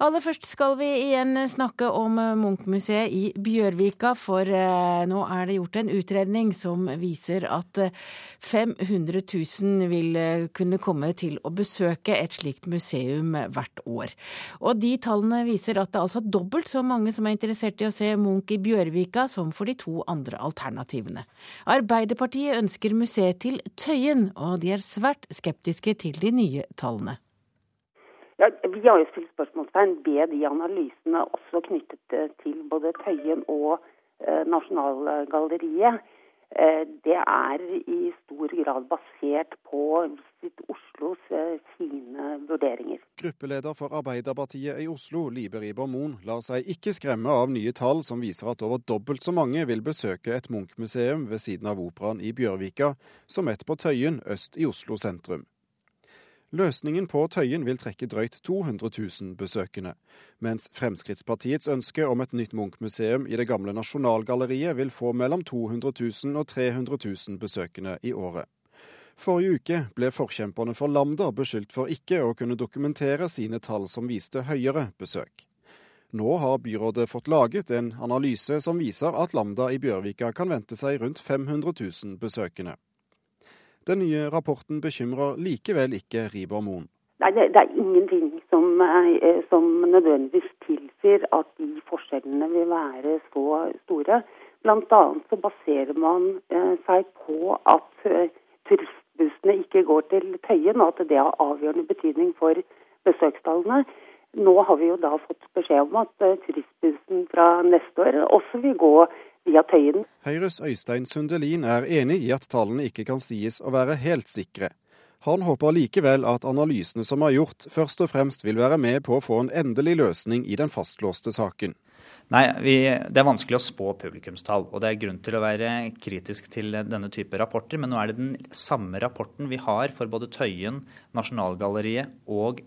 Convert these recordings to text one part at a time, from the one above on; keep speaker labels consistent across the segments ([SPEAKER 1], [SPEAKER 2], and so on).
[SPEAKER 1] Aller først skal vi igjen snakke om Munch-museet i Bjørvika, for eh, nå er det gjort en utredning som viser at 500 eh, 000 vil eh, kunne komme til å besøke et slikt museum hvert år. Og de tallene viser at det er altså dobbelt så mange som er interessert i å se Munch i Bjørvika som for de to andre alternativene. Arbeiderpartiet ønsker museet til Tøyen, og de er svært skeptiske til de nye tallene.
[SPEAKER 2] Ja, vi har jo stilt spørsmålstegn ved de analysene også knyttet eh, til både Tøyen og eh, Nasjonalgalleriet. Eh, det er i stor grad basert på Visit Oslos eh, sine vurderinger.
[SPEAKER 3] Gruppeleder for Arbeiderpartiet i Oslo, Libe Riiber Moen, lar seg ikke skremme av nye tall som viser at over dobbelt så mange vil besøke et Munch-museum ved siden av operaen i Bjørvika, som et på Tøyen øst i Oslo sentrum. Løsningen på Tøyen vil trekke drøyt 200 000 besøkende, mens Fremskrittspartiets ønske om et nytt Munch-museum i det gamle Nasjonalgalleriet vil få mellom 200 000 og 300 000 besøkende i året. Forrige uke ble forkjemperne for Lambda beskyldt for ikke å kunne dokumentere sine tall som viste høyere besøk. Nå har byrådet fått laget en analyse som viser at Lambda i Bjørvika kan vente seg rundt 500 000 besøkende. Den nye rapporten bekymrer likevel ikke Riiber Moen.
[SPEAKER 2] Nei, det, det, er ingenting som, eh, som, nødvendigvis tilsier at de forskjellene vil være så store. Annet så baserer man eh, seg på at eh, turistbussene ikke går til Tøyen, og at det har avgjørende betydning for besøkstallene. Nå har vi jo da fått beskjed om at eh, turistbussen fra neste år også vil gå via Tøyen.
[SPEAKER 3] Høyres Øystein Sundelin er enig i at tallene ikke kan sies å være helt sikre. Han håper likevel at analysene som er gjort, først og fremst vil være med på å få en endelig løsning i den fastlåste saken.
[SPEAKER 4] Nei, vi, Det er vanskelig å spå publikumstall, og det er grunn til å være kritisk til denne type rapporter. Men nå er det den samme rapporten vi har for både Tøyen, Nasjonalgalleriet og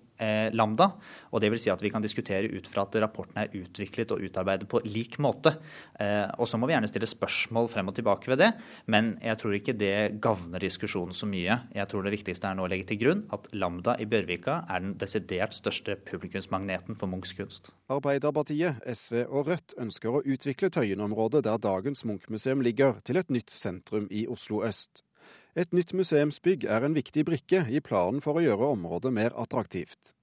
[SPEAKER 4] Lambda. og det vil si at Vi kan diskutere ut fra at rapporten er utviklet og utarbeidet på lik måte. Eh, og Så må vi gjerne stille spørsmål frem og tilbake ved det, men jeg tror ikke det gagner diskusjonen så mye. Jeg tror det viktigste er nå å legge til grunn at Lambda i Bjørvika er den desidert største publikumsmagneten for Munchs kunst.
[SPEAKER 3] Arbeiderpartiet, SV og Rødt ønsker å utvikle Tøyen-området der dagens Munch-museum ligger, til et nytt sentrum i Oslo øst. Et nytt museumsbygg er en viktig brikke i planen for å gjøre området mer attraktivt.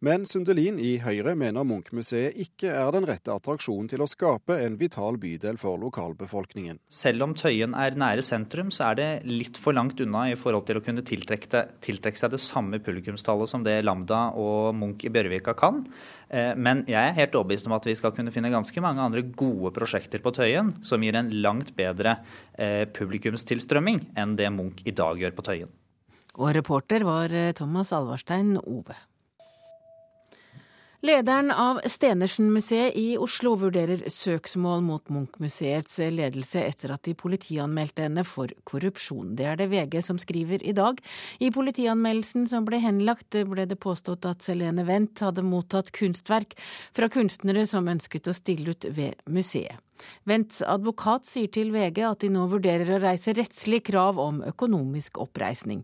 [SPEAKER 3] Men Sundelin i Høyre mener Munch-museet ikke er den rette attraksjonen til å skape en vital bydel for lokalbefolkningen.
[SPEAKER 4] Selv om Tøyen er nære sentrum, så er det litt for langt unna i forhold til å kunne tiltrekke, tiltrekke seg det samme publikumstallet som det Lambda og Munch i Bjørvika kan. Eh, men jeg er helt overbevist om at vi skal kunne finne ganske mange andre gode prosjekter på Tøyen som gir en langt bedre eh, publikumstilstrømming enn det Munch i dag gjør på Tøyen.
[SPEAKER 1] Og reporter var eh, Thomas Alvarstein Ove. Lederen av Stenersen-museet i Oslo vurderer søksmål mot Munch-museets ledelse etter at de politianmeldte henne for korrupsjon. Det er det VG som skriver i dag. I politianmeldelsen som ble henlagt, ble det påstått at Selene Wendt hadde mottatt kunstverk fra kunstnere som ønsket å stille ut ved museet. Wendts advokat sier til VG at de nå vurderer å reise rettslig krav om økonomisk oppreisning.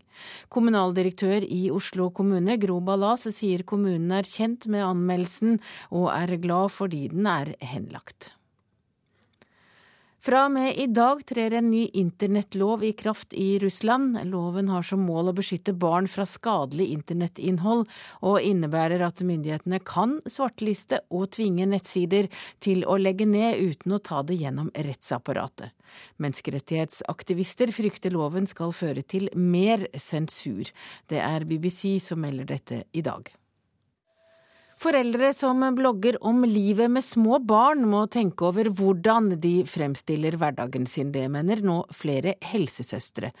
[SPEAKER 1] Kommunaldirektør i Oslo kommune, Gro Ballas, sier kommunen er kjent med anmeldelsen og er glad fordi den er henlagt. Fra og med i dag trer en ny internettlov i kraft i Russland. Loven har som mål å beskytte barn fra skadelig internettinnhold, og innebærer at myndighetene kan svarteliste og tvinge nettsider til å legge ned uten å ta det gjennom rettsapparatet. Menneskerettighetsaktivister frykter loven skal føre til mer sensur. Det er BBC som melder dette i dag. Foreldre som blogger om livet med små barn, må tenke over hvordan de fremstiller hverdagen sin. Det mener nå flere helsesøstre.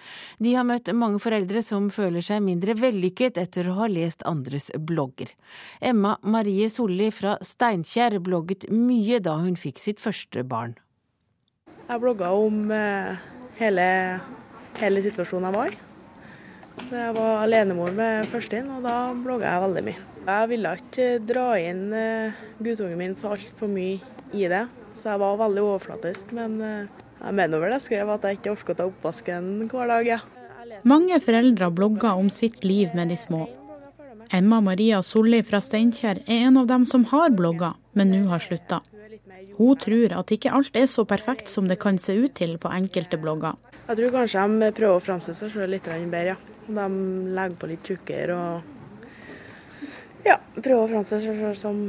[SPEAKER 1] De har møtt mange foreldre som føler seg mindre vellykket etter å ha lest andres blogger. Emma Marie Solli fra Steinkjer blogget mye da hun fikk sitt første barn.
[SPEAKER 5] Jeg blogga om eh, hele, hele situasjonen jeg var i. Jeg var alenemor med førstein, og da blogga jeg veldig mye. Jeg ville ikke dra inn uh, guttungen min så altfor mye i det, så jeg var veldig overflatisk. Men uh, jeg mener vel jeg skrev at jeg ikke orker å ta oppvasken hver dag, ja.
[SPEAKER 6] Mange foreldre blogger om sitt liv med de små. Emma Maria Solli fra Steinkjer er en av dem som har blogga, men nå har slutta. Hun tror at ikke alt er så perfekt som det kan se ut til på enkelte blogger.
[SPEAKER 5] Jeg tror kanskje de prøver å framstille seg selv litt bedre. Ja. De legger på litt tjukkere og ja, prøver å framstille seg selv som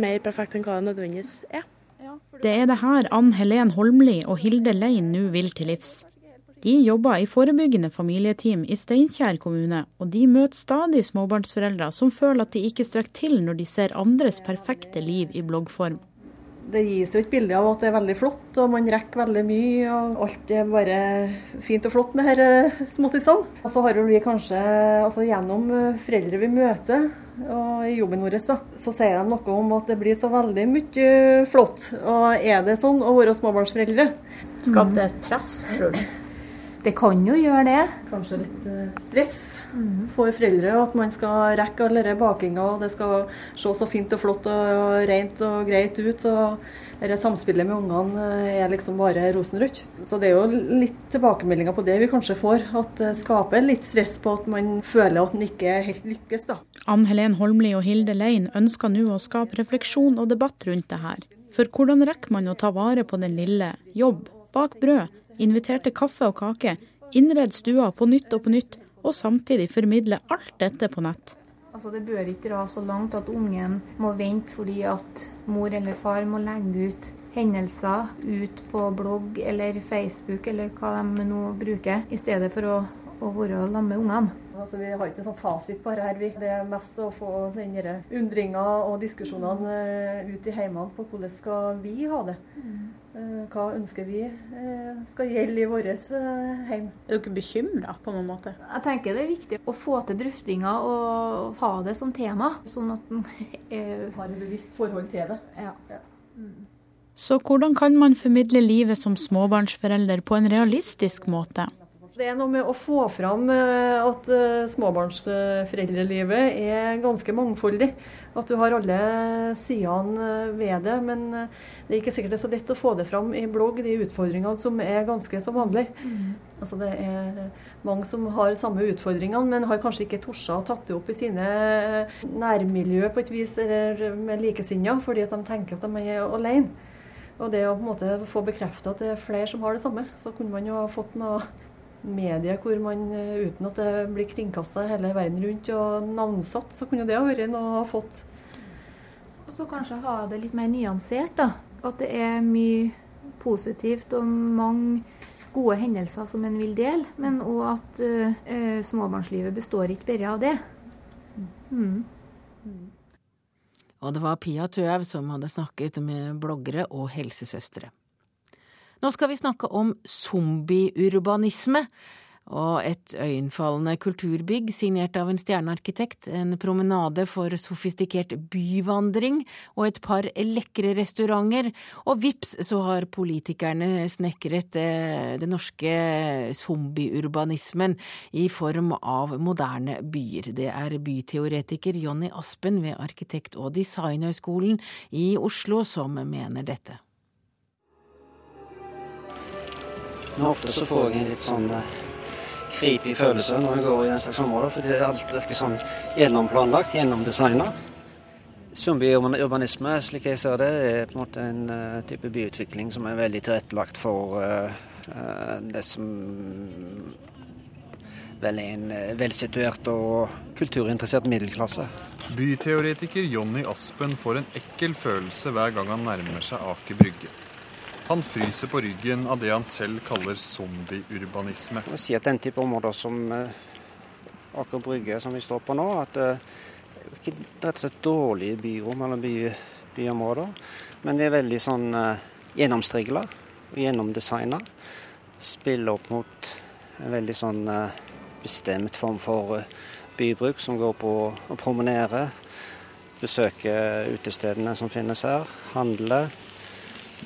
[SPEAKER 5] mer perfekt enn hva det nødvendigvis er.
[SPEAKER 6] Det er det her Ann Helen Holmli og Hilde Lein nå vil til livs. De jobber i forebyggende familieteam i Steinkjer kommune, og de møter stadig småbarnsforeldre som føler at de ikke strekker til når de ser andres perfekte liv i bloggform.
[SPEAKER 7] Det gis jo et bilde av at det er veldig flott, og man rekker veldig mye. og Alt er bare fint og flott med disse småtissene. Og så har vi kanskje, altså gjennom foreldre vi møter og i jobben vår, da, så sier de noe om at det blir så veldig mye flott. Og er det sånn å være småbarnsforeldre?
[SPEAKER 6] Skapte et press, tror du?
[SPEAKER 7] Det kan jo gjøre det. Kanskje litt eh, stress mm. for foreldre. At man skal rekke all denne bakinga, og det skal se så fint og flott og rent og greit ut. og dette Samspillet med ungene eh, er liksom bare rosenrødt. Så det er jo litt tilbakemeldinger på det vi kanskje får. At det skaper litt stress på at man føler at man ikke helt lykkes. da.
[SPEAKER 6] Ann Helen Holmli og Hilde Lein ønsker nå å skape refleksjon og debatt rundt det her. For hvordan rekker man å ta vare på den lille? Jobb, bak brød inviterte kaffe og kake, innredd stua på nytt og på nytt, og samtidig formidle alt dette på nett.
[SPEAKER 8] Altså, det bør ikke dra så langt at ungen må vente fordi at mor eller far må legge ut hendelser ut på blogg eller Facebook eller hva de nå bruker, i stedet for å, å være sammen med ungene.
[SPEAKER 7] Altså, vi har ikke en sånn fasit på dette. Det er mest å få den undringa og diskusjonene eh, ut i heimene på hvordan skal vi ha det. Mm. Eh, hva ønsker vi eh, skal gjelde i vårt hjem.
[SPEAKER 6] Er dere bekymra på noen måte?
[SPEAKER 8] Jeg tenker det er viktig å få til drøftinger og ha det som tema. Sånn at man
[SPEAKER 7] har et bevisst forhold til det.
[SPEAKER 8] Ja. ja.
[SPEAKER 6] Mm. Så hvordan kan man formidle livet som småbarnsforelder på en realistisk måte?
[SPEAKER 7] Det er noe med å få fram eh, at eh, småbarnsforeldrelivet er ganske mangfoldig. At du har alle sidene eh, ved det. Men det er ikke sikkert det er så lett å få det fram i blogg, de utfordringene som er ganske så vanlige. Mm. Altså det er mange som har samme utfordringene, men har kanskje ikke tort å tatt det opp i sine nærmiljø på et vis, eller med likesinnede, fordi at de tenker at de er alene. Og det å på en måte få bekrefta at det er flere som har det samme, så kunne man jo ha fått noe medier hvor man eh, uten at det blir kringkasta hele verden rundt og navnsatt, så kunne det ha vært noe å ha fått.
[SPEAKER 8] Og så kanskje ha det litt mer nyansert, da. At det er mye positivt og mange gode hendelser som en vil dele, men òg at uh, småbarnslivet består ikke bare av det. Mm.
[SPEAKER 1] Og det var Pia Tøv som hadde snakket med bloggere og helsesøstre. Nå skal vi snakke om zombieurbanisme og et øyenfallende kulturbygg signert av en stjernearkitekt, en promenade for sofistikert byvandring og et par lekre restauranter. Og vips så har politikerne snekret det den norske zombieurbanismen i form av moderne byer. Det er byteoretiker Jonny Aspen ved Arkitekt- og designhøgskolen i Oslo som mener dette.
[SPEAKER 9] Men ofte så får jeg en litt sånn creepy følelse når jeg går i en slags område, fordi alt virker sånn gjennomplanlagt, gjennomdesigna. Zombieurbanisme, slik jeg ser det, er på en måte en uh, type byutvikling som er veldig tilrettelagt for uh, uh, det som vel er en velsituert og kulturinteressert middelklasse.
[SPEAKER 10] Byteoretiker Jonny Aspen får en ekkel følelse hver gang han nærmer seg Aker Brygge. Han fryser på ryggen av det han selv kaller zombieurbanisme.
[SPEAKER 9] Jeg si Den type områder som uh, Aker Brygge, som vi står på nå, at uh, det er rett og slett dårlige byrom eller by, byområder, men de er veldig sånn uh, gjennomstrigla og gjennomdesigna. Spiller opp mot en veldig sånn bestemt form for bybruk, som går på å promenere, besøke utestedene som finnes her, handle.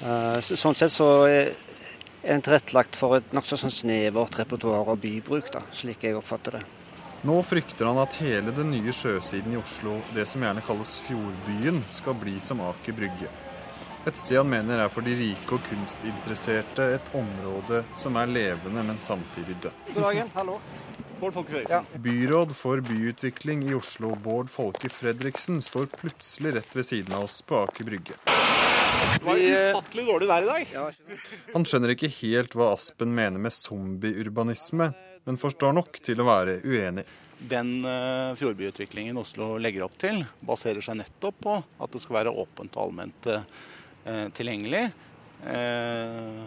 [SPEAKER 9] Eh, sånn sett så er en tilrettelagt for et nokså sånn snevert repertoar av bybruk, da, slik jeg oppfatter det.
[SPEAKER 10] Nå frykter han at hele den nye sjøsiden i Oslo, det som gjerne kalles Fjordbyen, skal bli som Aker Brygge. Et sted han mener er for de rike og kunstinteresserte et område som er levende, men samtidig dødt.
[SPEAKER 9] God dagen, hallo.
[SPEAKER 11] Bård Folke
[SPEAKER 10] Ja. Byråd for byutvikling i Oslo, Bård Folke Fredriksen, står plutselig rett ved siden av oss på Aker Brygge.
[SPEAKER 11] Det var ufattelig dårlig vær i dag.
[SPEAKER 10] Han skjønner ikke helt hva Aspen mener med zombieurbanisme, men forstår nok til å være uenig.
[SPEAKER 11] Den uh, fjordbyutviklingen Oslo legger opp til, baserer seg nettopp på at det skal være åpent og allment uh, tilgjengelig.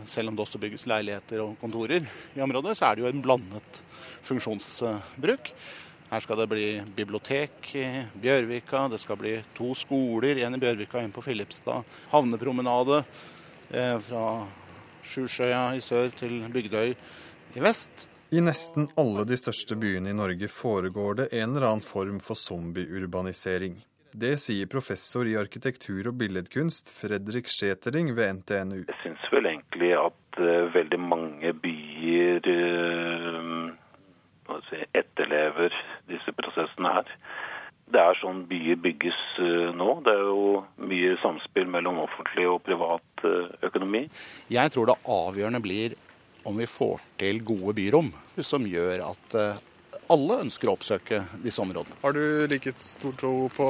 [SPEAKER 11] Selv om det også bygges leiligheter og kontorer i området, så er det jo en blandet funksjonsbruk. Her skal det bli bibliotek i Bjørvika, det skal bli to skoler, en i Bjørvika, og en på Filipstad. Havnepromenade fra Sjusjøya i sør til Bygdøy i vest.
[SPEAKER 10] I nesten alle de største byene i Norge foregår det en eller annen form for zombieurbanisering. Det sier professor i arkitektur og billedkunst Fredrik Schetering ved NTNU.
[SPEAKER 12] Jeg syns vel egentlig at uh, veldig mange byer uh, si, etterlever disse prosessene her. Det er sånn byer bygges uh, nå. Det er jo mye samspill mellom offentlig og privat økonomi.
[SPEAKER 11] Jeg tror det avgjørende blir om vi får til gode byrom som gjør at alle ønsker å oppsøke disse områdene.
[SPEAKER 10] Har du like stor tro på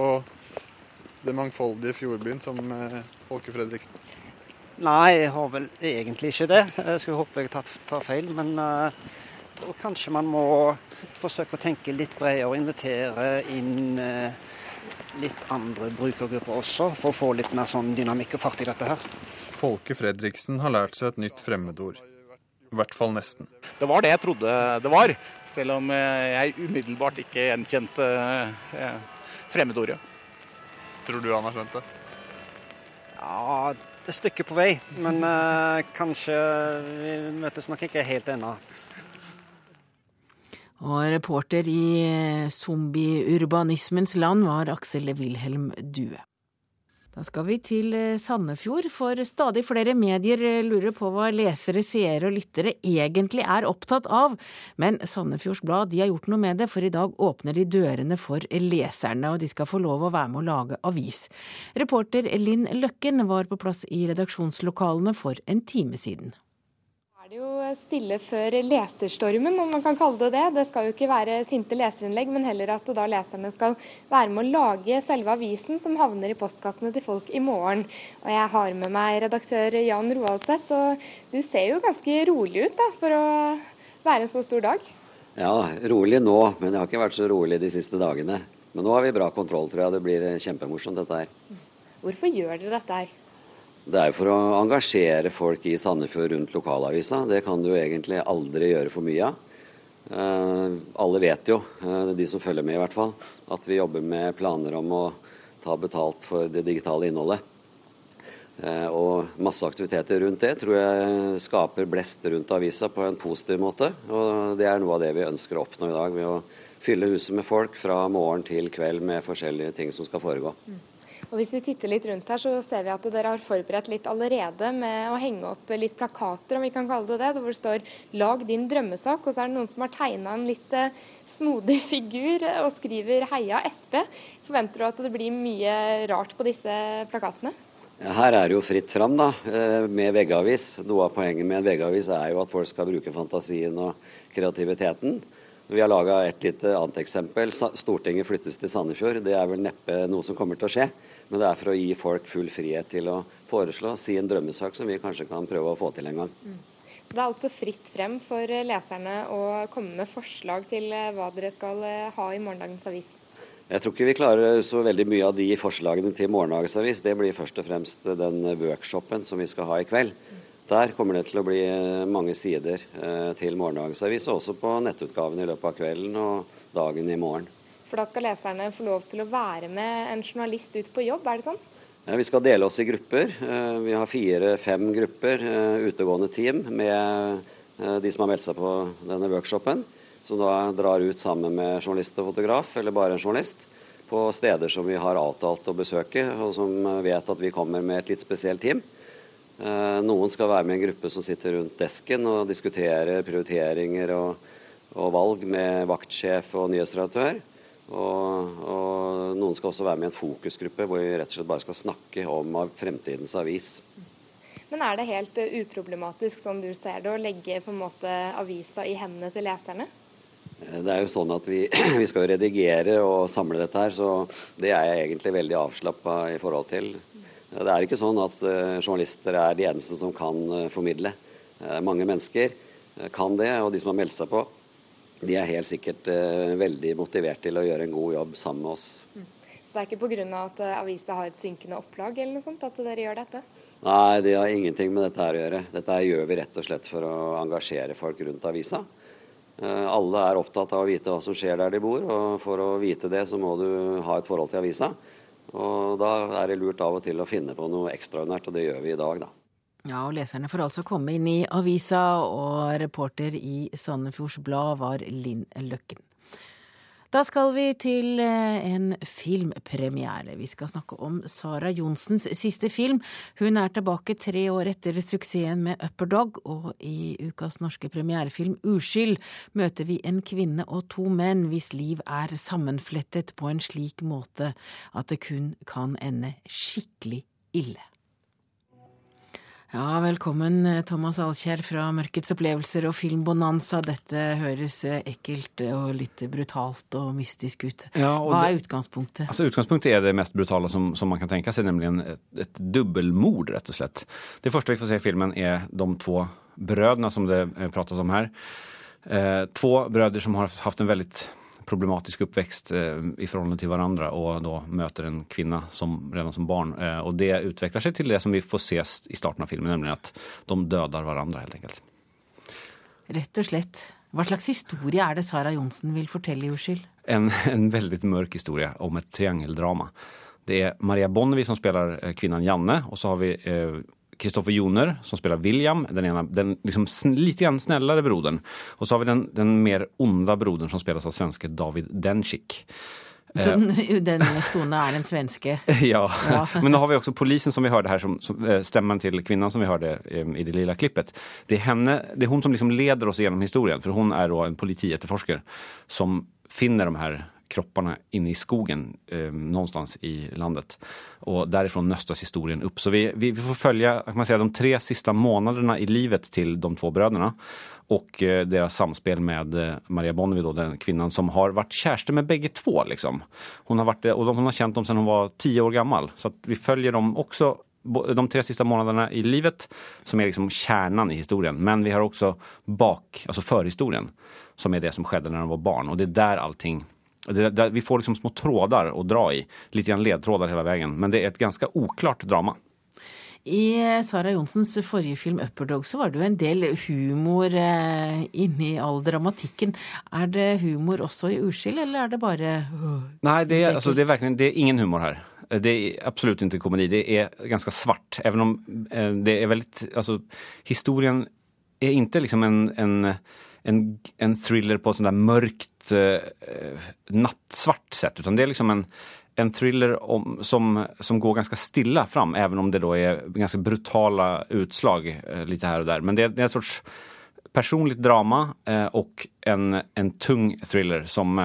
[SPEAKER 10] det mangfoldige fjordbyen som Folke Fredriksen?
[SPEAKER 9] Nei, jeg har vel egentlig ikke det. Jeg skulle håpe jeg tar, tar feil. Men uh, kanskje man må forsøke å tenke litt bredere og invitere inn uh, litt andre brukergrupper også, for å få litt mer sånn dynamikk og fart i dette her.
[SPEAKER 10] Folke Fredriksen har lært seg et nytt fremmedord. I hvert fall nesten.
[SPEAKER 11] Det var det jeg trodde det var, selv om jeg umiddelbart ikke gjenkjente fremmedordet.
[SPEAKER 10] Tror du han har skjønt det?
[SPEAKER 9] Ja, et stykke på vei. Men kanskje vi møtes nok ikke helt ennå.
[SPEAKER 1] Og reporter i zombieurbanismens land var Aksel Wilhelm Due. Da skal vi til Sandefjord, for stadig flere medier lurer på hva lesere, seere og lyttere egentlig er opptatt av. Men Sandefjords Blad de har gjort noe med det, for i dag åpner de dørene for leserne, og de skal få lov å være med å lage avis. Reporter Linn Løkken var på plass i redaksjonslokalene for en time siden
[SPEAKER 13] er det jo stille før leserstormen, om man kan kalle det det. Det skal jo ikke være sinte leserinnlegg, men heller at da leserne skal være med å lage selve avisen som havner i postkassene til folk i morgen. Og jeg har med meg redaktør Jan Roaldseth, og du ser jo ganske rolig ut da, for å være en så stor dag.
[SPEAKER 14] Ja, rolig nå, men jeg har ikke vært så rolig de siste dagene. Men nå har vi bra kontroll, tror jeg. Det blir kjempemorsomt dette her.
[SPEAKER 13] Hvorfor gjør dere dette her?
[SPEAKER 14] Det er for å engasjere folk i Sandefjord rundt lokalavisa. Det kan du egentlig aldri gjøre for mye av. Uh, alle vet jo, uh, de som følger med i hvert fall, at vi jobber med planer om å ta betalt for det digitale innholdet. Uh, og masse aktiviteter rundt det tror jeg skaper blest rundt avisa på en positiv måte. Og det er noe av det vi ønsker å oppnå i dag, ved å fylle huset med folk fra morgen til kveld med forskjellige ting som skal foregå.
[SPEAKER 13] Og Hvis vi titter litt rundt her, så ser vi at dere har forberedt litt allerede med å henge opp litt plakater, om vi kan kalle det det, hvor det står 'lag din drømmesak'. Og så er det noen som har tegna en litt eh, snodig figur og skriver 'Heia Sp'. Forventer du at det blir mye rart på disse plakatene?
[SPEAKER 14] Her er det jo fritt fram da, med veggavis. Noe av poenget med en veggavis er jo at folk skal bruke fantasien og kreativiteten. Vi har laga et lite annet eksempel. Stortinget flyttes til Sandefjord. Det er vel neppe noe som kommer til å skje. Men det er for å gi folk full frihet til å foreslå sin drømmesak, som vi kanskje kan prøve å få til en gang.
[SPEAKER 13] Mm. Så det er altså fritt frem for leserne å komme med forslag til eh, hva dere skal eh, ha i morgendagens avis?
[SPEAKER 14] Jeg tror ikke vi klarer så veldig mye av de forslagene til morgendagens avis. Det blir først og fremst den workshopen som vi skal ha i kveld. Der kommer det til å bli eh, mange sider til morgendagens avis, og også på nettutgaven i løpet av kvelden og dagen i morgen.
[SPEAKER 13] For da skal leserne få lov til å være med en journalist ut på jobb, er det sånn?
[SPEAKER 14] Vi skal dele oss i grupper. Eh, vi har fire-fem grupper eh, utegående team med eh, de som har meldt seg på denne workshopen. Som da drar ut sammen med journalist og fotograf, eller bare en journalist, på steder som vi har avtalt å besøke, og som vet at vi kommer med et litt spesielt team. Noen skal være med i en gruppe som sitter rundt desken og diskuterer prioriteringer og, og valg med vaktsjef og nyhetsredaktør. Og, og, noen skal også være med i en fokusgruppe hvor vi rett og slett bare skal snakke om fremtidens avis.
[SPEAKER 13] Men er det helt uproblematisk, som du ser det, å legge på en måte avisa i hendene til leserne?
[SPEAKER 14] Det er jo sånn at vi, vi skal redigere og samle dette her, så det er jeg egentlig veldig avslappa i forhold til. Det er ikke sånn at journalister er de eneste som kan formidle. Mange mennesker kan det, og de som har meldt seg på, de er helt sikkert eh, veldig motivert til å gjøre en god jobb sammen med oss. Mm.
[SPEAKER 13] Så det er ikke pga. at uh, avisa har et synkende opplag eller noe sånt at dere gjør dette?
[SPEAKER 14] Nei, det har ingenting med dette her å gjøre. Dette gjør vi rett og slett for å engasjere folk rundt avisa. Uh, alle er opptatt av å vite hva som skjer der de bor, og for å vite det så må du ha et forhold til avisa. Og da er det lurt av og til å finne på noe ekstraordinært, og det gjør vi i dag, da.
[SPEAKER 1] Ja, og leserne får altså komme inn i avisa, og reporter i Sandefjords Blad var Linn Løkken. Da skal vi til eh, en filmpremiere. Vi skal snakke om Sara Johnsens siste film. Hun er tilbake tre år etter suksessen med Upper Dog, og i ukas norske premierefilm Uskyld møter vi en kvinne og to menn hvis liv er sammenflettet på en slik måte at det kun kan ende skikkelig ille. Ja, velkommen Thomas Alkjær fra Mørkets opplevelser og Filmbonanza. Dette høres ekkelt og litt brutalt og mystisk ut. Ja, og Hva er utgangspunktet?
[SPEAKER 15] Altså, utgangspunktet er det mest brutale som, som man kan tenke seg, nemlig et, et dobbeltmord, rett og slett. Det første vi får se i filmen, er de to brødrene som det prates om her. Eh, to brødre som har hatt en veldig problematisk uppväxt eh, i förhållande till varandra och då möter en kvinna som, redan som barn. Eh, och det utvecklar sig till det som vi får se i starten av filmen, nämligen att de dödar varandra helt enkelt.
[SPEAKER 1] Rett og slett. Hva slags historie er det Sara Johnsen vil fortelle i Uskyld?
[SPEAKER 15] En, en veldig mørk historie om et triangeldrama. Det er Maria Bonnevie som spiller eh, kvinnen Janne, og så har vi eh, Kristoffer Joner som spelar William, den, ena, den liksom lite grann snällare brodern. Och så har vi den, den mer onda brodern som spelas av svenske David Dencik.
[SPEAKER 1] Så eh, den stående er den svenske?
[SPEAKER 15] ja. ja. men nå har vi også polisen som vi hørte her, som, som eh, stemmen til kvinnen som vi hørte um, i det lilla klippet. Det er, henne, det er hun som liksom leder oss gjennom historien, for hun er en politietterforsker som finner de her kropparna inne i skogen eh, någonstans i landet. Och därifrån nöstas historien upp. Så vi, vi, vi får följa kan man säga, de tre sista månaderna i livet till de två bröderna och eh, deras samspel med eh, Maria Bonnevie, då, den kvinnan som har varit kärste med bägge två. Liksom. Hon, har varit, har känt dem sedan hon var tio år gammal. Så vi följer dem också de tre sista månaderna i livet som är liksom kärnan i historien. Men vi har också bak, alltså förhistorien som är det som skedde när de var barn. Och det är där allting det, vi får liksom små tråder å dra i. Litt grann ledtråder hele veien. Men det er et ganske oklart drama.
[SPEAKER 1] I eh, Sara Johnsens forrige film 'Upper Dog' så var det jo en del humor eh, inni all dramatikken. Er det humor også i 'Uskyld', eller er det bare
[SPEAKER 15] uh, Nei, det er, altså, det er, virkelig, det er ingen humor her. Det er absolutt ikke komedi. Det er ganske svart. Even om eh, det er veldig Altså, historien er ikke liksom en, en en, en thriller på sånn der mørkt, uh, nattsvart sett. Utan det er liksom en, en thriller om, som, som, går ganske stille fram, even om det da er ganske brutale utslag uh, litt her og der. Men det, det er en sorts personlig drama uh, og en, en, tung thriller som,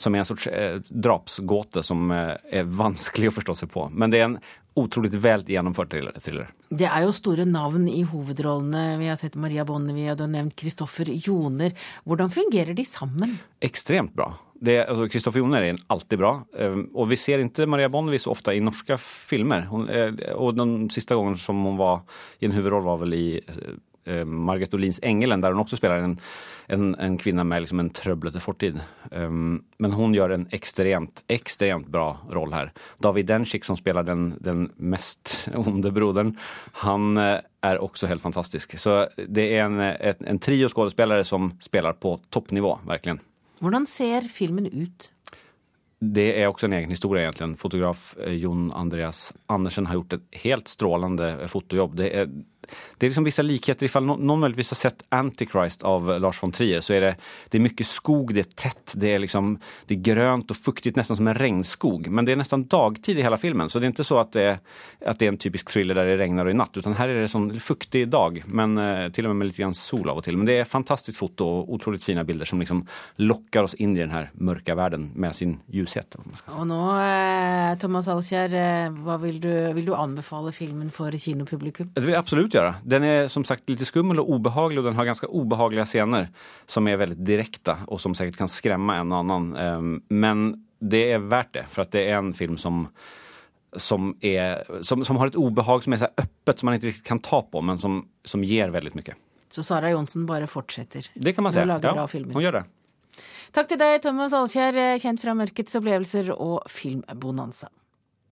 [SPEAKER 15] som er en sorts drapsgåte som er vanskelig å forstå seg på. Men det er en utrolig vel gjennomført thriller.
[SPEAKER 1] Det er jo store navn i hovedrollene. Vi har sett Maria Bonnevie, du har nevnt Kristoffer Joner. Hvordan fungerer de sammen?
[SPEAKER 15] Ekstremt bra. Kristoffer altså, Joner er alltid bra. Ehm, og vi ser ikke Maria Bonnevie så ofte i norske filmer. Hun, og den siste gangen som hun var i en hovedrolle, var vel i eh, Margret Olins 'Engelen', der hun også spiller en en, en kvinne med liksom en trøblete fortid. Um, men hun gjør en ekstremt, ekstremt bra roll her. David Dencik, som spiller den, den mest onde broderen, han er også helt fantastisk. Så det er en, en, en trio skuespillere som spiller på toppnivå, virkelig.
[SPEAKER 1] Hvordan ser filmen ut?
[SPEAKER 15] Det er også en egen historie, egentlig. Fotograf eh, Jon Andreas Andersen har gjort et helt strålende fotojobb. Det er det är liksom vissa likheter. Ifall någon möjligtvis har sett Antichrist av Lars von Trier så är det, det är mycket skog, det är tätt, det är, liksom, det är grönt och fuktigt, nästan som en regnskog. Men det är nästan dagtid i hela filmen, så det är inte så att det, är, att det är en typisk thriller där det regnar och är natt, utan här är det sån fuktig dag, men eh, till och med med lite grann sol av och till. Men det är fantastiskt foto och otroligt fina bilder som liksom lockar oss in i den här mörka världen med sin ljushet.
[SPEAKER 1] Og nå, eh, Thomas Alkjær, eh, hva vil du, vil du anbefale filmen for kinopublikum?
[SPEAKER 15] Det vil jeg absolutt gjøre göra. Den är som sagt lite skummel och obehaglig och den har ganska obehagliga scener som är väldigt direkta och som säkert kan skrämma en och annan. Ehm, men det är värt det, för att det är en film som som, är, som, som har et obehag som er så öppet, som man ikke riktigt kan ta på, men som, som ger veldig mye.
[SPEAKER 1] Så Sara Johnsen bare fortsetter
[SPEAKER 15] Det kan man si. Ja, hun gjør det.
[SPEAKER 1] Takk til deg, Thomas Alkjær, kjent fra Mørkets opplevelser og Filmbonanza.